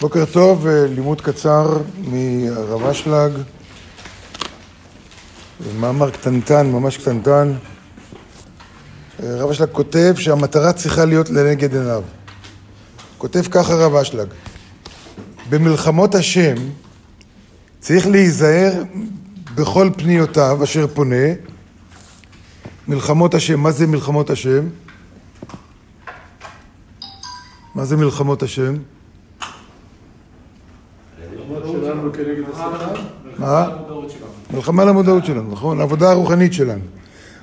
בוקר טוב, אה, לימוד קצר מהרב אשלג, מאמר קטנטן, ממש קטנטן. אה, הרב אשלג כותב שהמטרה צריכה להיות לנגד עיניו. כותב ככה הרב אשלג, במלחמות השם צריך להיזהר בכל פניותיו אשר פונה. מלחמות השם, מה זה מלחמות השם? מה זה מלחמות השם? מה? מלחמה על המודעות שלנו, נכון? העבודה הרוחנית שלנו.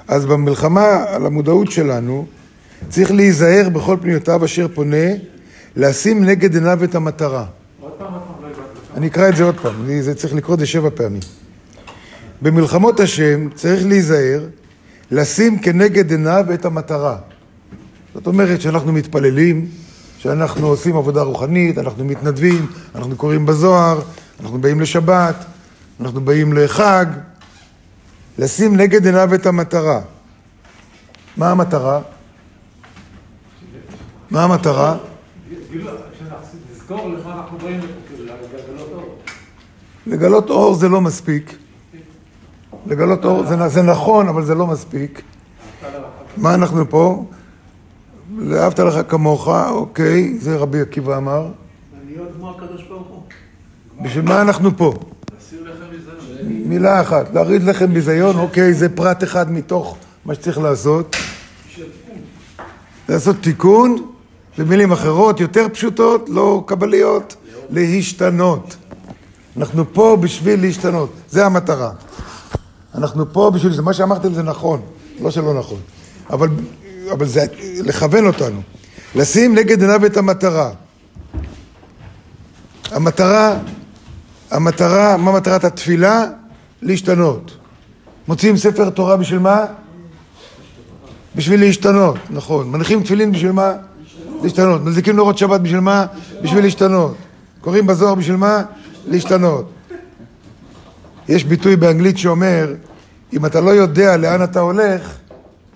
אז במלחמה על המודעות שלנו צריך להיזהר בכל פניותיו אשר פונה, לשים נגד עיניו את המטרה. אני אקרא את זה עוד פעם, זה צריך לקרוא את זה שבע פעמים. במלחמות השם צריך להיזהר, לשים כנגד עיניו את המטרה. זאת אומרת שאנחנו מתפללים, שאנחנו עושים עבודה רוחנית, אנחנו מתנדבים, אנחנו קוראים בזוהר, אנחנו באים לשבת, אנחנו באים לחג, לשים נגד עיניו את המטרה. מה המטרה? מה המטרה? לגלות אור. זה לא מספיק. לגלות אור זה נכון, אבל זה לא מספיק. מה אנחנו פה? לאהבת לך כמוך, אוקיי, זה רבי עקיבא אמר. להיות כמו הקדוש ברוך הוא. בשביל מה אנחנו פה? מזרם. מילה אחת, להרעיד לחם ביזיון, אוקיי, זה פרט אחד מתוך מה שצריך לעשות. לעשות תיקון, במילים אחרות, יותר פשוטות, לא קבליות, להשתנות. אנחנו פה בשביל להשתנות, זה המטרה. אנחנו פה בשביל זה, מה שאמרתם זה נכון, לא שלא נכון, אבל, אבל זה לכוון אותנו. לשים נגד עיניו את המטרה. המטרה, המטרה, מה מטרת התפילה? להשתנות. מוציאים ספר תורה בשביל מה? בשביל להשתנות, נכון. מניחים תפילין בשביל מה? להשתנות. מדליקים נורות שבת בשביל מה? בשביל להשתנות. קוראים בזוהר בשביל מה? להשתנות. יש ביטוי באנגלית שאומר, אם אתה לא יודע לאן אתה הולך,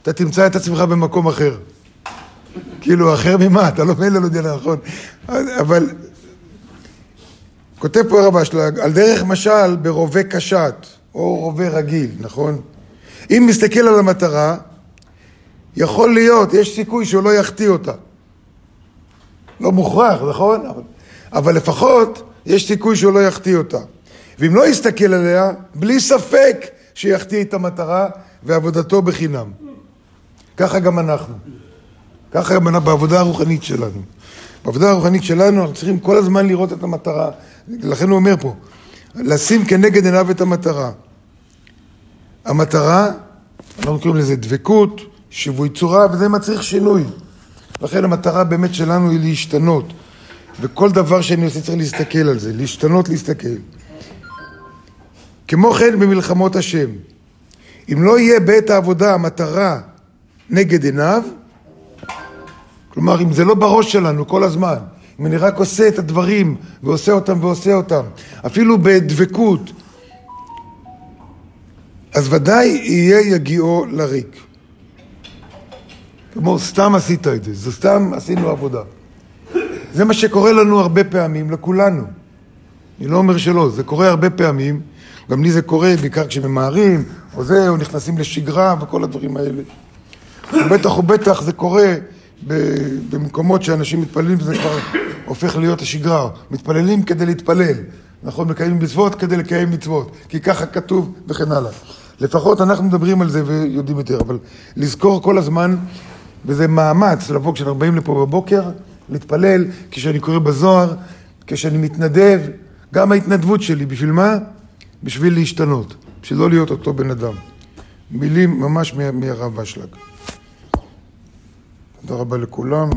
אתה תמצא את עצמך במקום אחר. כאילו, אחר ממה? אתה לא מילא לא יודע נכון. אבל כותב פה הרב אשלג, על דרך משל ברובה קשת, או רובה רגיל, נכון? אם מסתכל על המטרה, יכול להיות, יש סיכוי שהוא לא יחטיא אותה. לא מוכרח, נכון? אבל, אבל לפחות יש סיכוי שהוא לא יחטיא אותה. ואם לא יסתכל עליה, בלי ספק שיחטיא את המטרה ועבודתו בחינם. ככה גם אנחנו. ככה גם בעבודה הרוחנית שלנו. בעבודה הרוחנית שלנו אנחנו צריכים כל הזמן לראות את המטרה. לכן הוא אומר פה, לשים כנגד עיניו את המטרה. המטרה, אנחנו קוראים לזה דבקות, שיווי צורה, וזה מצריך שינוי. לכן המטרה באמת שלנו היא להשתנות. וכל דבר שאני עושה צריך להסתכל על זה, להשתנות, להסתכל. כמו כן במלחמות השם, אם לא יהיה בעת העבודה המטרה נגד עיניו, כלומר אם זה לא בראש שלנו כל הזמן, אני רק עושה את הדברים ועושה אותם ועושה אותם, אפילו בדבקות, אז ודאי יהיה יגיעו לריק. כמו סתם עשית את זה, זה סתם עשינו עבודה. זה מה שקורה לנו הרבה פעמים, לכולנו. אני לא אומר שלא, זה קורה הרבה פעמים, גם לי זה קורה, בעיקר כשממהרים, או זה, או נכנסים לשגרה וכל הדברים האלה. ובטח ובטח זה קורה במקומות שאנשים מתפללים וזה כבר הופך להיות השגרה. מתפללים כדי להתפלל, נכון? מקיימים מצוות כדי לקיים מצוות, כי ככה כתוב וכן הלאה. לפחות אנחנו מדברים על זה ויודעים יותר, אבל לזכור כל הזמן, וזה מאמץ לבוא כשאנחנו באים לפה בבוקר, להתפלל, כשאני קורא בזוהר, כשאני מתנדב, גם ההתנדבות שלי, בשביל מה? בשביל להשתנות, בשביל לא להיות אותו בן אדם. מילים ממש מהרב אשלג. תודה רבה לכולם.